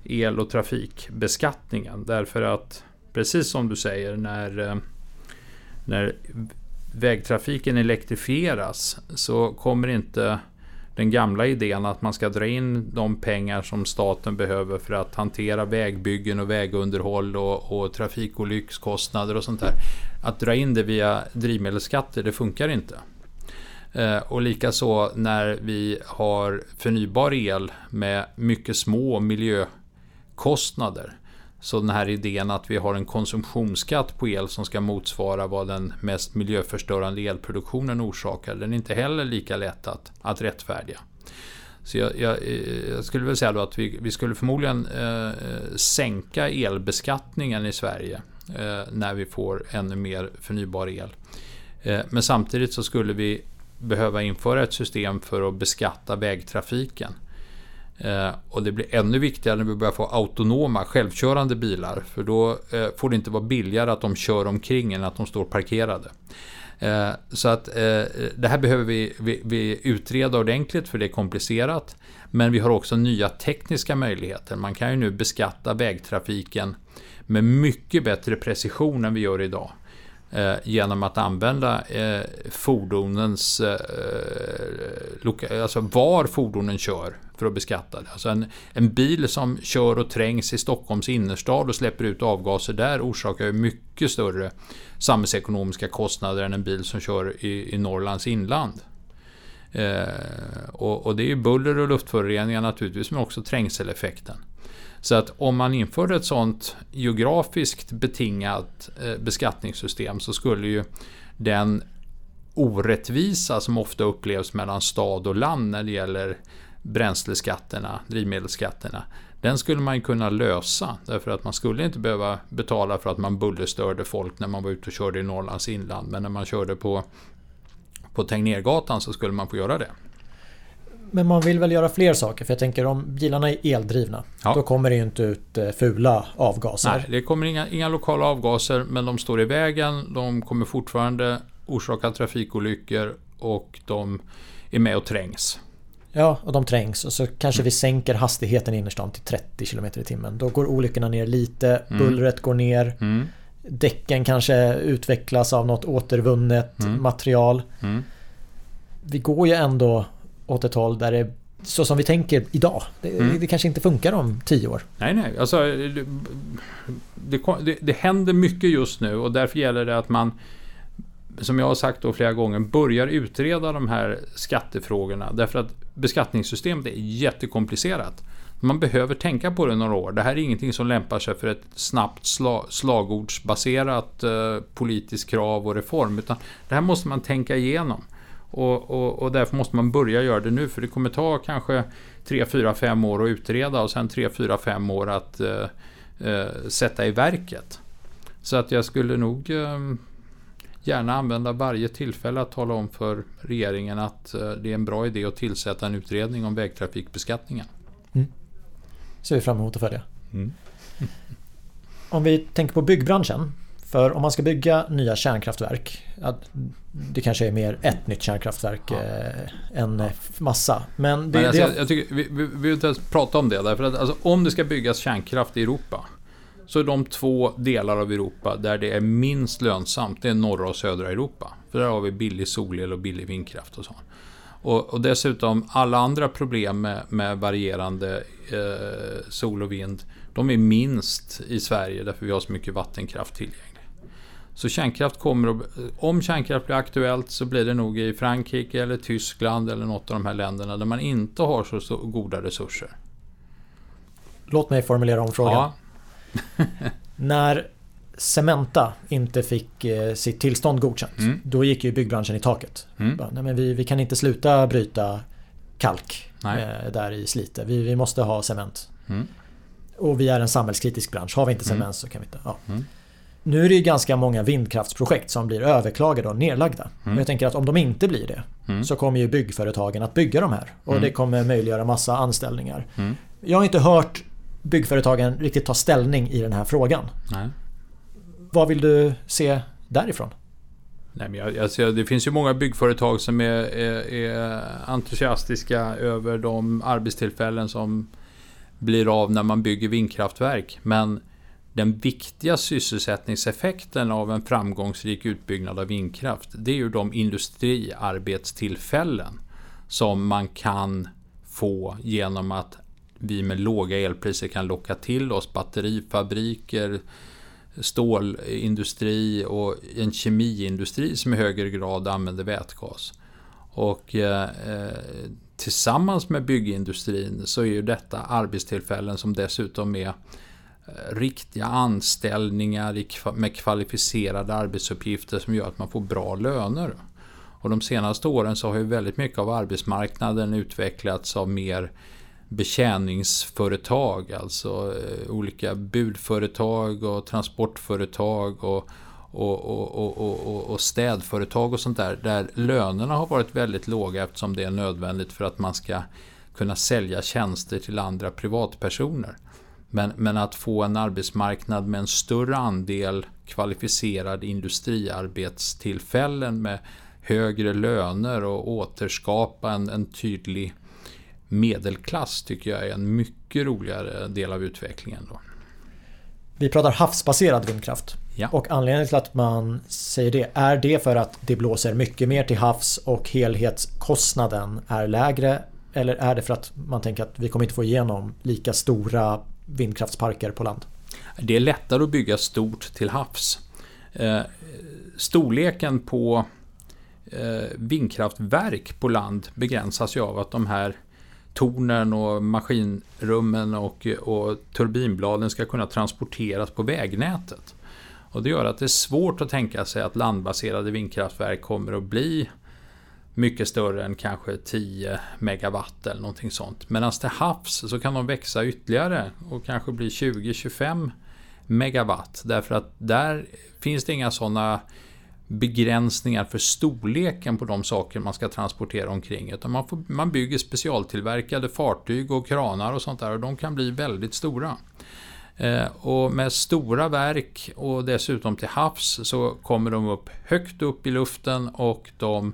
el och trafikbeskattningen. Därför att precis som du säger när, eh, när vägtrafiken elektrifieras så kommer inte den gamla idén att man ska dra in de pengar som staten behöver för att hantera vägbyggen och vägunderhåll och, och trafikolyckskostnader och sånt där. Att dra in det via drivmedelsskatter, det funkar inte. Eh, och likaså när vi har förnybar el med mycket små miljökostnader. Så den här idén att vi har en konsumtionsskatt på el som ska motsvara vad den mest miljöförstörande elproduktionen orsakar, den är inte heller lika lätt att, att rättfärdiga. Så jag, jag, eh, jag skulle väl säga då att vi, vi skulle förmodligen eh, sänka elbeskattningen i Sverige eh, när vi får ännu mer förnybar el. Eh, men samtidigt så skulle vi behöva införa ett system för att beskatta vägtrafiken. Eh, och det blir ännu viktigare när vi börjar få autonoma självkörande bilar. För då eh, får det inte vara billigare att de kör omkring än att de står parkerade. Eh, så att eh, det här behöver vi, vi, vi, utreda ordentligt för det är komplicerat. Men vi har också nya tekniska möjligheter. Man kan ju nu beskatta vägtrafiken med mycket bättre precision än vi gör idag. Eh, genom att använda eh, fordonens, eh, alltså var fordonen kör för att beskatta det. Alltså en, en bil som kör och trängs i Stockholms innerstad och släpper ut avgaser där orsakar ju mycket större samhällsekonomiska kostnader än en bil som kör i, i Norrlands inland. Eh, och, och, det är ju buller och luftföroreningar naturligtvis men också trängseleffekten. Så att om man införde ett sådant geografiskt betingat eh, beskattningssystem så skulle ju den orättvisa som ofta upplevs mellan stad och land när det gäller bränsleskatterna, drivmedelsskatterna, den skulle man kunna lösa. Därför att man skulle inte behöva betala för att man bullerstörde folk när man var ute och körde i Norrlands inland. Men när man körde på, på Tegnérgatan så skulle man få göra det. Men man vill väl göra fler saker? För jag tänker om bilarna är eldrivna. Ja. Då kommer det ju inte ut eh, fula avgaser. Nej, det kommer inga, inga lokala avgaser. Men de står i vägen. De kommer fortfarande orsaka trafikolyckor. Och de är med och trängs. Ja, och de trängs. Och så kanske mm. vi sänker hastigheten i innerstan till 30 km i timmen. Då går olyckorna ner lite. Mm. Bullret går ner. Mm. Däcken kanske utvecklas av något återvunnet Mm. material. Mm. Vi går ju ändå åt ett håll där det så som vi tänker idag. Det, Mm. det kanske inte funkar om tio år. Nej, nej. Alltså, det, det, det, det händer mycket just nu och därför gäller det att man, som jag har sagt då flera gånger, börjar utreda de här skattefrågorna. Därför att beskattningssystemet är jättekomplicerat. Man behöver tänka på det några år. Det här är ingenting som lämpar sig för ett snabbt slagordsbaserat eh, politiskt krav och reform. Utan det här måste man tänka igenom. Och, och, och därför måste man börja göra det nu. För det kommer ta kanske 3, 4, 5 år att utreda och sen 3, 4, 5 år att eh, eh, sätta i verket. Så att jag skulle nog eh, gärna använda varje tillfälle att tala om för regeringen att eh, det är en bra idé att tillsätta en utredning om vägtrafikbeskattningen. Ser vi fram emot att följa. Mm. <laughs> Om vi tänker på byggbranschen. För om man ska bygga nya kärnkraftverk. att Det kanske är mer ett nytt kärnkraftverk Ja. eh, än massa. Men det, Men alltså, det, jag, jag tycker, vi, vi, vi vill inte ens prata om det. Därför att alltså, om det ska byggas kärnkraft i Europa så de två delar av Europa där det är minst lönsamt, det är norra och södra Europa. För där har vi billig solel och billig vindkraft och så. Och, och dessutom alla andra problem med, med varierande eh, sol och vind, de är minst i Sverige därför vi har så mycket vattenkraft tillgänglig. Så kärnkraft kommer att, om kärnkraft blir aktuellt så blir det nog i Frankrike eller Tyskland eller något av de här länderna där man inte har så, så goda resurser. låt mig formulera om frågan. Ja, <laughs> När Cementa inte fick eh, sitt tillstånd godkänt. Mm. Då gick ju byggbranschen i taket. Mm. Bara, Nej, men vi, vi kan inte sluta bryta kalk eh, där i Slite. Vi, vi måste ha cement. Mm. Och vi är en samhällskritisk bransch. Har vi inte cement Mm. så kan vi inte. Ja. Mm. Nu är det ju ganska många vindkraftsprojekt som blir överklagade och nedlagda. Mm. Och jag tänker att om de inte blir det Mm. så kommer ju byggföretagen att bygga de här. Och Mm. det kommer möjliggöra massa anställningar. Mm. Jag har inte hört byggföretagen riktigt ta ställning i den här frågan. Nej. Vad vill du se därifrån? Nej, men jag, ser, det finns ju många byggföretag som är, är, är entusiastiska över de arbetstillfällen som blir av när man bygger vindkraftverk. Men den viktiga sysselsättningseffekten av en framgångsrik utbyggnad av vindkraft, det är ju de industriarbetstillfällen som man kan få genom att vi med låga elpriser kan locka till oss batterifabriker, stålindustri och en kemiindustri som i högre grad använder vätgas. Och eh, tillsammans med byggindustrin så är ju detta arbetstillfällen som dessutom är eh, riktiga anställningar med kvalificerade arbetsuppgifter som gör att man får bra löner. Och de senaste åren så har ju väldigt mycket av arbetsmarknaden utvecklats av mer betjäningsföretag, alltså eh, olika budföretag och transportföretag och, och, och, och, och, och- och städföretag och sånt där, där lönerna har varit väldigt låga eftersom det är nödvändigt för att man ska kunna sälja tjänster till andra privatpersoner. Men, men att få en arbetsmarknad med en större andel kvalificerade industriarbetstillfällen med högre löner och återskapa en, en tydlig medelklass tycker jag är en mycket roligare del av utvecklingen. Då. Vi pratar havsbaserad vindkraft. Ja. Och anledningen till att man säger det, är det för att det blåser mycket mer till havs och helhetskostnaden är lägre? Eller är det för att man tänker att vi kommer inte få igenom lika stora vindkraftsparker på land? Det är lättare att bygga stort till havs. Eh, storleken på eh, vindkraftverk på land begränsas ju av att de här tornen och maskinrummen och, och turbinbladen ska kunna transporteras på vägnätet. Och det gör att det är svårt att tänka sig att landbaserade vindkraftverk kommer att bli mycket större än kanske 10 megawatt eller någonting sånt. Medan till havs så kan de växa ytterligare och kanske bli 20-25 megawatt. Därför att där finns det inga sådana begränsningar för storleken på de saker man ska transportera omkring. Utan man, får, man bygger specialtillverkade fartyg och kranar och sånt där och de kan bli väldigt stora. Eh, och med stora verk och dessutom till havs så kommer de upp högt upp i luften och de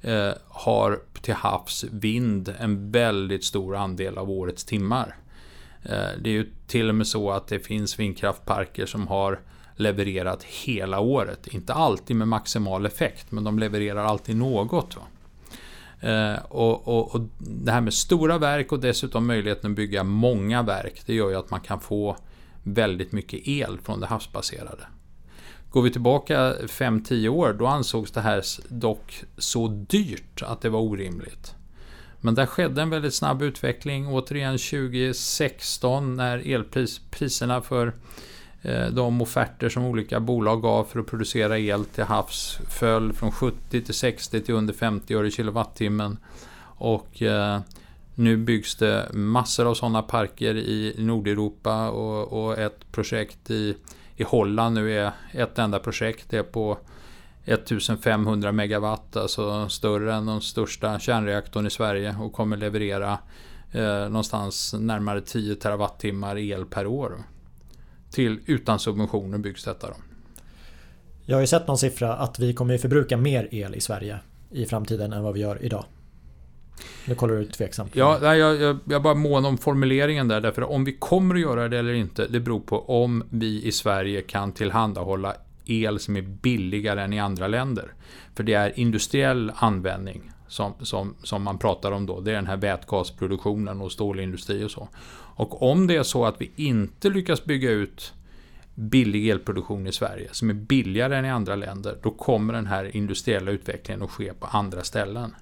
eh, har till havs vind en väldigt stor andel av årets timmar. Eh, det är ju till och med så att det finns vindkraftparker som har levererat hela året. Inte alltid med maximal effekt, men de levererar alltid något. Va? Eh, och, och, och, Det här med stora verk och dessutom möjligheten att bygga många verk, det gör ju att man kan få väldigt mycket el från det havsbaserade. Går vi tillbaka 5-10 år, då ansågs det här dock så dyrt att det var orimligt. Men där skedde en väldigt snabb utveckling. Återigen 2016 när elpriserna för Eh, de offerter som olika bolag gav för att producera el till havs föll från 70 till 60 till under 50 öre kilowattimmen. Och eh, nu byggs det massor av sådana parker i Nordeuropa och, och, ett projekt i, i Holland nu är ett enda projekt. Det är på 1500 megawatt, alltså större än den största kärnreaktorn i Sverige och kommer leverera eh, någonstans närmare 10 terawattimmar el per år till utan subventioner byggs detta. Då. Jag har ju sett någon siffra att vi kommer förbruka mer el i Sverige i framtiden än vad vi gör idag. Nu kollar du tveksamt. Ja, jag, jag, jag bara mån om formuleringen där. Därför om vi kommer att göra det eller inte, det beror på om vi i Sverige kan tillhandahålla el som är billigare än i andra länder. För det är industriell användning som, som, som man pratar om då. Det är den här vätgasproduktionen och stålindustri och så. Och om det är så att vi inte lyckas bygga ut billig elproduktion i Sverige som är billigare än i andra länder, då kommer den här industriella utvecklingen att ske på andra ställen.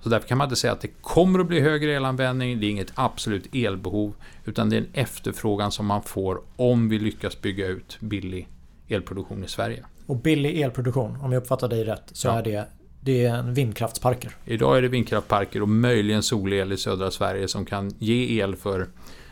Så därför kan man inte säga att det kommer att bli högre elanvändning, det är inget absolut elbehov, utan det är en efterfrågan som man får om vi lyckas bygga ut billig elproduktion i Sverige. Och billig elproduktion, om jag uppfattar dig rätt, så ja. är det det är vindkraftsparker. Idag är det vindkraftparker och möjligen solel i södra Sverige som kan ge el för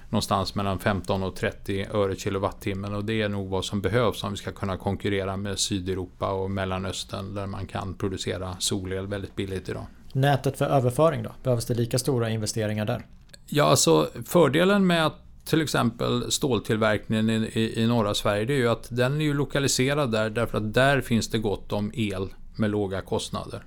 någonstans mellan 15 och 30 öre kilowattimmen och det är nog vad som behövs om vi ska kunna konkurrera med Sydeuropa och Mellanöstern där man kan producera solel väldigt billigt idag. Nätet för överföring då? Behövs det lika stora investeringar där? Ja, alltså fördelen med att till exempel ståltillverkningen i, i, i norra Sverige det är ju att den är ju lokaliserad där därför att där finns det gott om el med låga kostnader.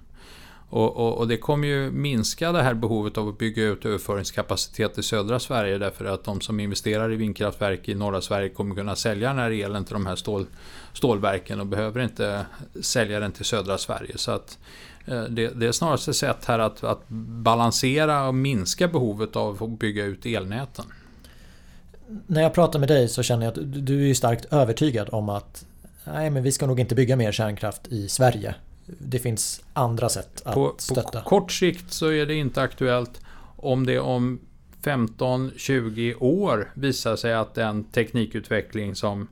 Och, och, och, det kommer ju minska det här behovet av att bygga ut överföringskapacitet i södra Sverige därför att de som investerar i vindkraftverk i norra Sverige kommer kunna sälja den här elen till de här stål, stålverken och behöver inte sälja den till södra Sverige. Så att eh, det, det är snarast ett sätt här att, att balansera och minska behovet av att bygga ut elnäten. När jag pratar med dig så känner jag att du är starkt övertygad om att nej, men vi ska nog inte bygga mer kärnkraft i Sverige det finns andra sätt att på, stötta. På kort sikt så är det inte aktuellt. Om det om 15-20 år visar sig att den teknikutveckling som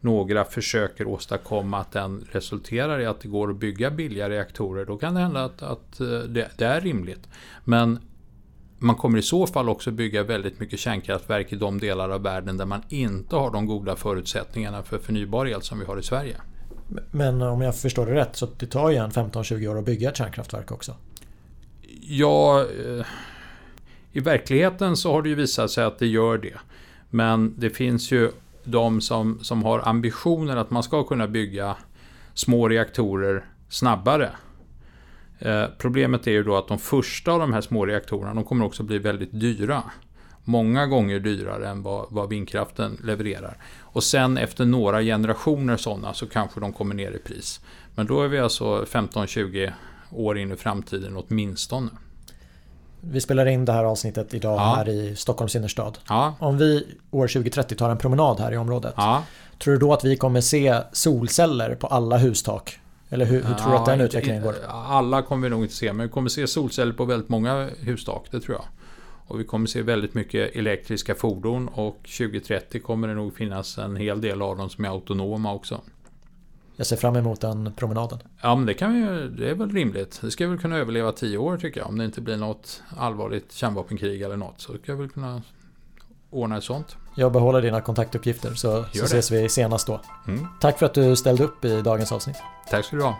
några försöker åstadkomma att den resulterar i att det går att bygga billiga reaktorer. Då kan det hända att, att eh, det, det, är rimligt. Men man kommer i så fall också bygga väldigt mycket kärnkraftverk i de delar av världen där man inte har de goda förutsättningarna för förnybar el som vi har i Sverige. Men om jag förstår det rätt så det tar ju en 15-20 år att bygga ett kärnkraftverk också? Ja, eh, i verkligheten så har det ju visat sig att det gör det. Men det finns ju de som, som har ambitioner att man ska kunna bygga små reaktorer snabbare. Eh, problemet är ju då att de första av de här små reaktorerna de kommer också bli väldigt dyra många gånger dyrare än vad, vad vindkraften levererar. Och sen efter några generationer sådana så kanske de kommer ner i pris. Men då är vi alltså 15-20 år in i framtiden åtminstone. Vi spelar in det här avsnittet idag ja. här i Stockholms innerstad. Ja. Om vi år 2030 tar en promenad här i området. Ja. Tror du då att vi kommer se solceller på alla hustak? Eller hur, hur tror du att den utvecklingen går? Alla kommer vi nog inte se, men vi kommer se solceller på väldigt många hustak, det tror jag. Och vi kommer se väldigt mycket elektriska fordon och 2030 kommer det nog finnas en hel del av dem som är autonoma också. Jag ser fram emot den promenaden. Ja men det, kan vi, det är väl rimligt. Det ska väl kunna överleva tio år tycker jag. Om det inte blir något allvarligt kärnvapenkrig eller något. Så ska jag väl kunna ordna ett sånt. Jag behåller dina kontaktuppgifter så, så ses vi senast då. Mm. Tack för att du ställde upp i dagens avsnitt. Tack ska du ha.